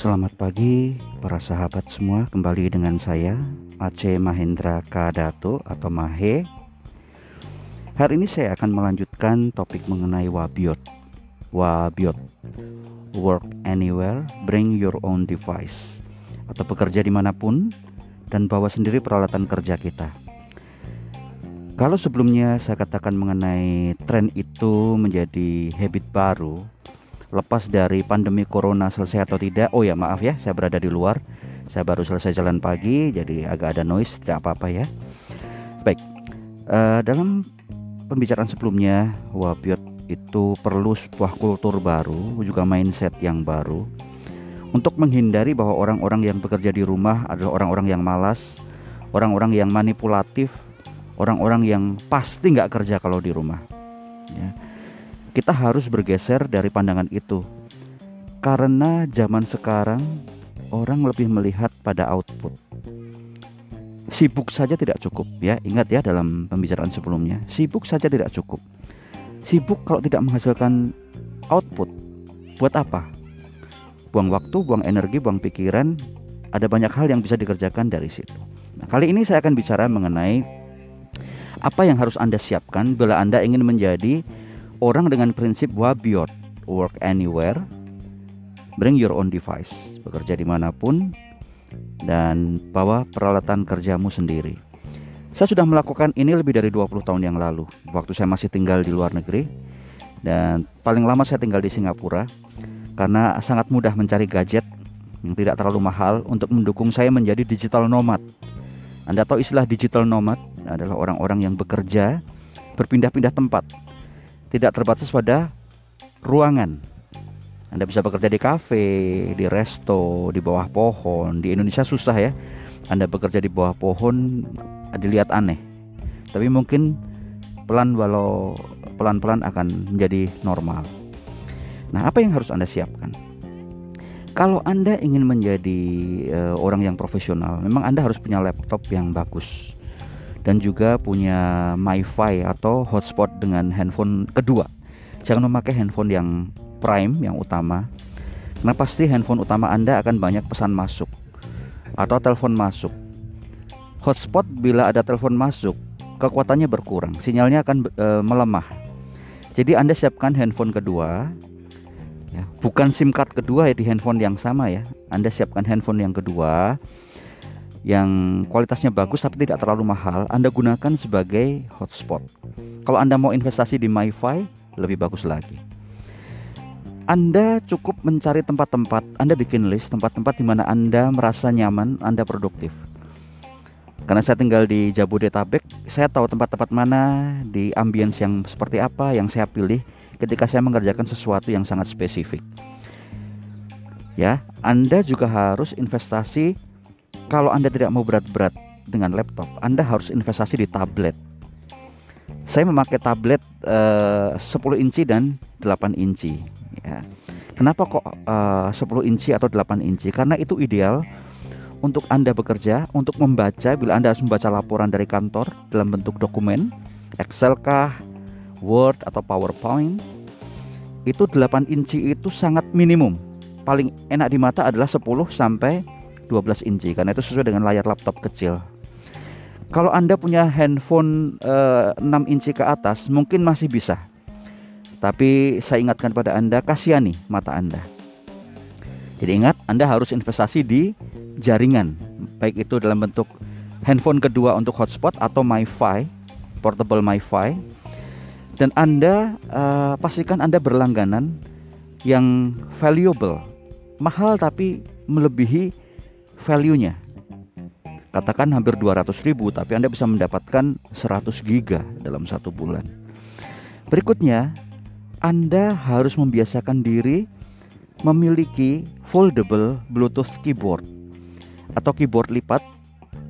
Selamat pagi para sahabat semua. Kembali dengan saya Aceh Mahendra Kadato atau Mahe. Hari ini saya akan melanjutkan topik mengenai Wabiot. Wabiot. Work anywhere, bring your own device. Atau bekerja di mana pun dan bawa sendiri peralatan kerja kita. Kalau sebelumnya saya katakan mengenai tren itu menjadi habit baru, lepas dari pandemi corona selesai atau tidak oh ya maaf ya saya berada di luar. Saya baru selesai jalan pagi jadi agak ada noise tidak apa-apa ya. Baik uh, dalam pembicaraan sebelumnya Wabiot itu perlu sebuah kultur baru juga mindset yang baru. Untuk menghindari bahwa orang-orang yang bekerja di rumah adalah orang-orang yang malas orang-orang yang manipulatif orang-orang yang pasti nggak kerja kalau di rumah ya kita harus bergeser dari pandangan itu. Karena zaman sekarang orang lebih melihat pada output. Sibuk saja tidak cukup ya, ingat ya dalam pembicaraan sebelumnya, sibuk saja tidak cukup. Sibuk kalau tidak menghasilkan output, buat apa? Buang waktu, buang energi, buang pikiran, ada banyak hal yang bisa dikerjakan dari situ. Nah, kali ini saya akan bicara mengenai apa yang harus Anda siapkan bila Anda ingin menjadi orang dengan prinsip wabiot, work anywhere, bring your own device, bekerja di mana pun, dan bawa peralatan kerjamu sendiri. Saya sudah melakukan ini lebih dari 20 tahun yang lalu, waktu saya masih tinggal di luar negeri, dan paling lama saya tinggal di Singapura, karena sangat mudah mencari gadget yang tidak terlalu mahal untuk mendukung saya menjadi digital nomad. Anda tahu istilah digital nomad adalah orang-orang yang bekerja berpindah-pindah tempat tidak terbatas pada ruangan. Anda bisa bekerja di kafe, di resto, di bawah pohon. Di Indonesia susah ya. Anda bekerja di bawah pohon dilihat aneh. Tapi mungkin pelan walau pelan-pelan akan menjadi normal. Nah, apa yang harus Anda siapkan? Kalau Anda ingin menjadi uh, orang yang profesional, memang Anda harus punya laptop yang bagus dan juga punya MiFi atau hotspot dengan handphone kedua. Jangan memakai handphone yang prime yang utama. Karena pasti handphone utama Anda akan banyak pesan masuk atau telepon masuk. Hotspot bila ada telepon masuk, kekuatannya berkurang, sinyalnya akan e, melemah. Jadi Anda siapkan handphone kedua, ya, bukan SIM card kedua ya di handphone yang sama ya. Anda siapkan handphone yang kedua yang kualitasnya bagus tapi tidak terlalu mahal, Anda gunakan sebagai hotspot. Kalau Anda mau investasi di MiFi, lebih bagus lagi. Anda cukup mencari tempat-tempat, Anda bikin list tempat-tempat di mana Anda merasa nyaman, Anda produktif. Karena saya tinggal di Jabodetabek, saya tahu tempat-tempat mana di ambience yang seperti apa yang saya pilih ketika saya mengerjakan sesuatu yang sangat spesifik. Ya, Anda juga harus investasi kalau Anda tidak mau berat-berat dengan laptop, Anda harus investasi di tablet. Saya memakai tablet eh, uh, 10 inci dan 8 inci. Ya. Kenapa kok uh, 10 inci atau 8 inci? Karena itu ideal untuk Anda bekerja, untuk membaca bila Anda harus membaca laporan dari kantor dalam bentuk dokumen, Excel kah, Word atau PowerPoint. Itu 8 inci itu sangat minimum. Paling enak di mata adalah 10 sampai 12 inci karena itu sesuai dengan layar laptop kecil. Kalau Anda punya handphone eh, 6 inci ke atas mungkin masih bisa. Tapi saya ingatkan pada Anda kasihani mata Anda. Jadi ingat Anda harus investasi di jaringan baik itu dalam bentuk handphone kedua untuk hotspot atau MiFi, portable MiFi. Dan Anda uh, pastikan Anda berlangganan yang valuable, mahal tapi melebihi value-nya. Katakan hampir 200 ribu tapi Anda bisa mendapatkan 100 giga dalam satu bulan. Berikutnya, Anda harus membiasakan diri memiliki foldable Bluetooth keyboard atau keyboard lipat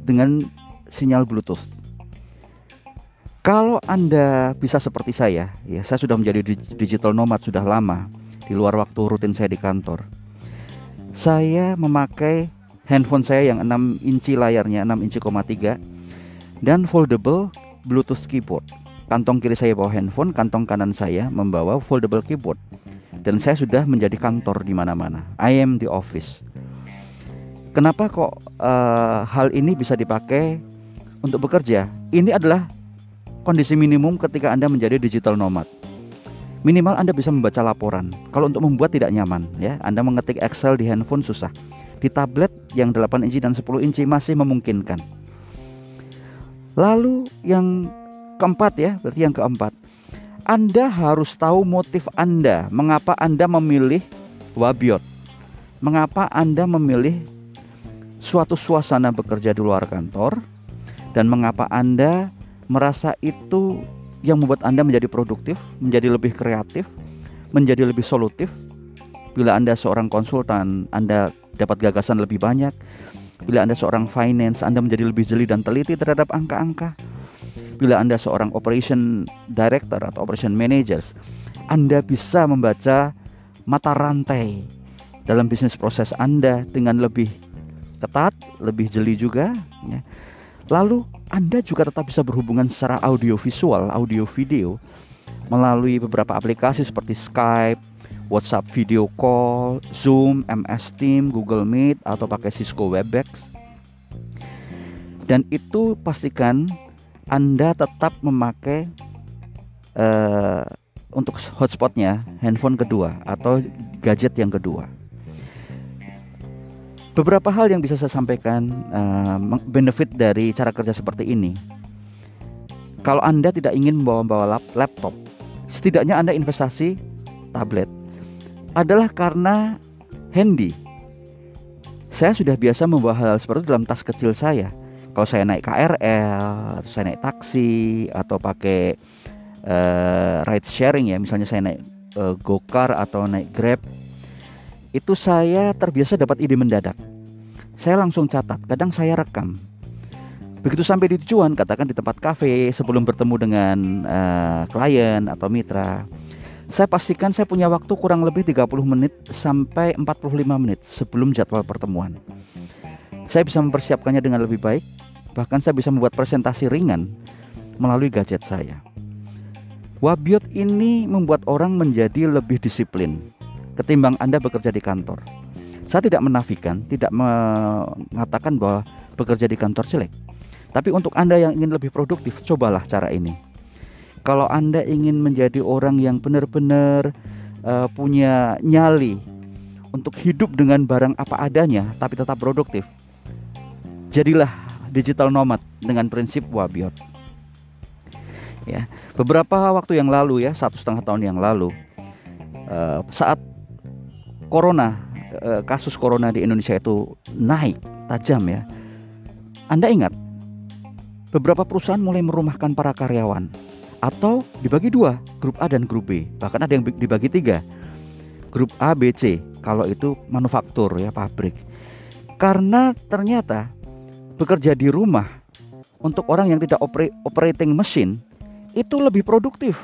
dengan sinyal Bluetooth. Kalau Anda bisa seperti saya, ya saya sudah menjadi digital nomad sudah lama di luar waktu rutin saya di kantor. Saya memakai handphone saya yang 6 inci layarnya 6 inci, 3 dan foldable Bluetooth keyboard. Kantong kiri saya bawa handphone, kantong kanan saya membawa foldable keyboard. Dan saya sudah menjadi kantor di mana-mana. I am the office. Kenapa kok uh, hal ini bisa dipakai untuk bekerja? Ini adalah kondisi minimum ketika Anda menjadi digital nomad. Minimal Anda bisa membaca laporan. Kalau untuk membuat tidak nyaman, ya, Anda mengetik Excel di handphone susah. Di tablet yang 8 inci dan 10 inci masih memungkinkan. Lalu yang keempat ya, berarti yang keempat. Anda harus tahu motif Anda, mengapa Anda memilih Wabiot. Mengapa Anda memilih suatu suasana bekerja di luar kantor dan mengapa Anda merasa itu yang membuat Anda menjadi produktif, menjadi lebih kreatif, menjadi lebih solutif. Bila Anda seorang konsultan, Anda dapat gagasan lebih banyak. Bila Anda seorang finance, Anda menjadi lebih jeli dan teliti terhadap angka-angka. Bila Anda seorang operation director atau operation managers, Anda bisa membaca mata rantai dalam bisnis proses Anda dengan lebih ketat, lebih jeli juga. Ya. Lalu Anda juga tetap bisa berhubungan secara audio visual, audio video melalui beberapa aplikasi seperti Skype, WhatsApp video call, Zoom, MS Team, Google Meet atau pakai Cisco Webex. Dan itu pastikan Anda tetap memakai uh, untuk hotspotnya handphone kedua atau gadget yang kedua beberapa hal yang bisa saya sampaikan uh, benefit dari cara kerja seperti ini. Kalau Anda tidak ingin membawa-bawa laptop, setidaknya Anda investasi tablet adalah karena handy. Saya sudah biasa membawa hal, hal seperti itu dalam tas kecil saya. Kalau saya naik KRL, saya naik taksi atau pakai uh, ride sharing ya, misalnya saya naik uh, gokar atau naik Grab itu saya terbiasa dapat ide mendadak. Saya langsung catat, kadang saya rekam. Begitu sampai di tujuan, katakan di tempat kafe sebelum bertemu dengan uh, klien atau mitra, saya pastikan saya punya waktu kurang lebih 30 menit sampai 45 menit sebelum jadwal pertemuan. Saya bisa mempersiapkannya dengan lebih baik, bahkan saya bisa membuat presentasi ringan melalui gadget saya. Wabiot ini membuat orang menjadi lebih disiplin, ketimbang Anda bekerja di kantor. Saya tidak menafikan, tidak mengatakan bahwa bekerja di kantor jelek. Tapi untuk Anda yang ingin lebih produktif, cobalah cara ini. Kalau Anda ingin menjadi orang yang benar-benar uh, punya nyali untuk hidup dengan barang apa adanya tapi tetap produktif, jadilah digital nomad dengan prinsip Wabiot. Ya, beberapa waktu yang lalu ya, satu setengah tahun yang lalu, uh, saat corona eh, kasus corona di Indonesia itu naik tajam ya. Anda ingat beberapa perusahaan mulai merumahkan para karyawan atau dibagi dua grup A dan grup B. Bahkan ada yang dibagi tiga. Grup A B C kalau itu manufaktur ya pabrik. Karena ternyata bekerja di rumah untuk orang yang tidak operating mesin itu lebih produktif.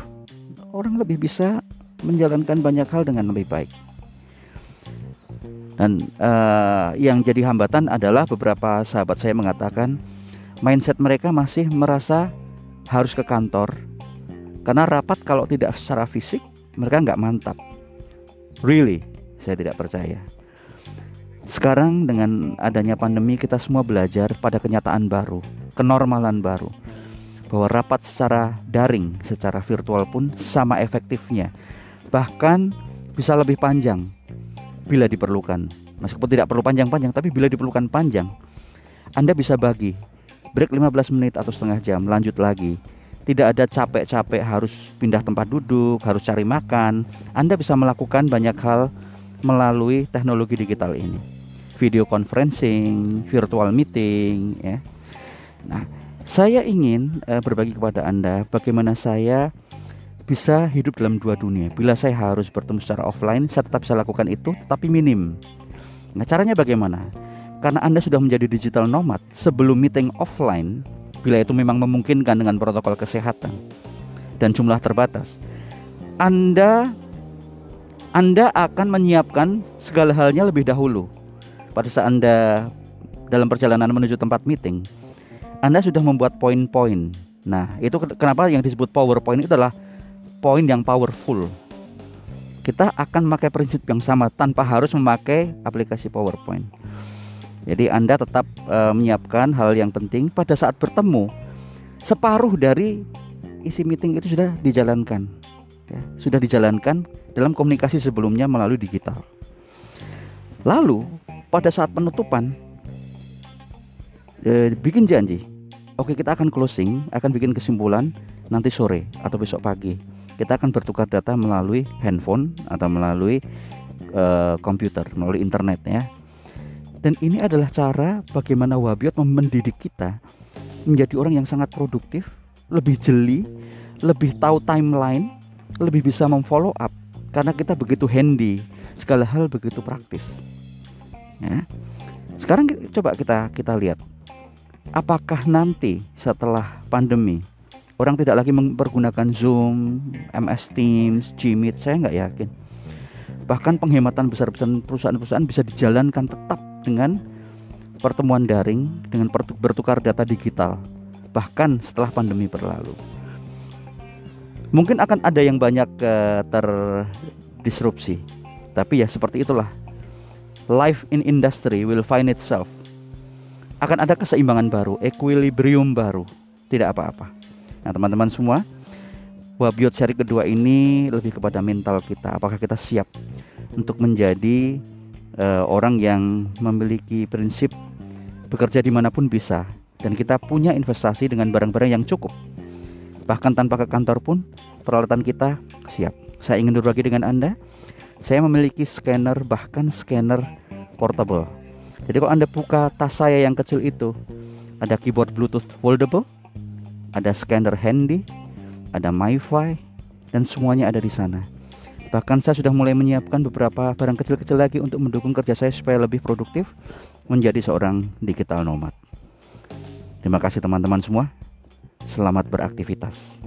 Orang lebih bisa menjalankan banyak hal dengan lebih baik. Dan uh, yang jadi hambatan adalah beberapa sahabat saya mengatakan mindset mereka masih merasa harus ke kantor karena rapat kalau tidak secara fisik mereka nggak mantap. Really, saya tidak percaya. Sekarang dengan adanya pandemi kita semua belajar pada kenyataan baru, kenormalan baru. Bahwa rapat secara daring, secara virtual pun sama efektifnya. Bahkan bisa lebih panjang bila diperlukan. Meskipun tidak perlu panjang-panjang, tapi bila diperlukan panjang, Anda bisa bagi break 15 menit atau setengah jam, lanjut lagi. Tidak ada capek-capek harus pindah tempat duduk, harus cari makan. Anda bisa melakukan banyak hal melalui teknologi digital ini. Video conferencing, virtual meeting, ya. Nah, saya ingin uh, berbagi kepada Anda bagaimana saya bisa hidup dalam dua dunia. Bila saya harus bertemu secara offline, saya tetap bisa lakukan itu, tetapi minim. Nah, caranya bagaimana? Karena Anda sudah menjadi digital nomad sebelum meeting offline, bila itu memang memungkinkan dengan protokol kesehatan dan jumlah terbatas, Anda Anda akan menyiapkan segala halnya lebih dahulu. Pada saat Anda dalam perjalanan menuju tempat meeting, Anda sudah membuat poin-poin. Nah, itu kenapa yang disebut PowerPoint itu adalah poin yang powerful. Kita akan memakai prinsip yang sama tanpa harus memakai aplikasi PowerPoint. Jadi Anda tetap uh, menyiapkan hal yang penting pada saat bertemu. Separuh dari isi meeting itu sudah dijalankan, ya, sudah dijalankan dalam komunikasi sebelumnya melalui digital. Lalu pada saat penutupan, eh, bikin janji. Oke kita akan closing, akan bikin kesimpulan nanti sore atau besok pagi. Kita akan bertukar data melalui handphone atau melalui uh, komputer, melalui internet ya dan ini adalah cara bagaimana Wabiot mendidik kita menjadi orang yang sangat produktif, lebih jeli, lebih tahu timeline, lebih bisa memfollow up karena kita begitu handy, segala hal begitu praktis. Ya. Sekarang coba kita kita lihat apakah nanti setelah pandemi orang tidak lagi mempergunakan Zoom, MS Teams, Gmeet, saya nggak yakin. Bahkan penghematan besar perusahaan-perusahaan bisa dijalankan tetap dengan pertemuan daring dengan bertukar data digital bahkan setelah pandemi berlalu. Mungkin akan ada yang banyak uh, terdisrupsi. Tapi ya seperti itulah. Life in industry will find itself. Akan ada keseimbangan baru, equilibrium baru. Tidak apa-apa. Nah, teman-teman semua, Wabiot seri kedua ini lebih kepada mental kita. Apakah kita siap untuk menjadi uh, orang yang memiliki prinsip bekerja di mana pun bisa. Dan kita punya investasi dengan barang-barang yang cukup. Bahkan tanpa ke kantor pun peralatan kita siap. Saya ingin berbagi dengan anda. Saya memiliki scanner bahkan scanner portable. Jadi kalau anda buka tas saya yang kecil itu ada keyboard bluetooth foldable ada scanner handy ada MiFi dan semuanya ada di sana Bahkan saya sudah mulai menyiapkan beberapa barang kecil-kecil lagi untuk mendukung kerja saya supaya lebih produktif menjadi seorang digital nomad. Terima kasih teman-teman semua. Selamat beraktivitas.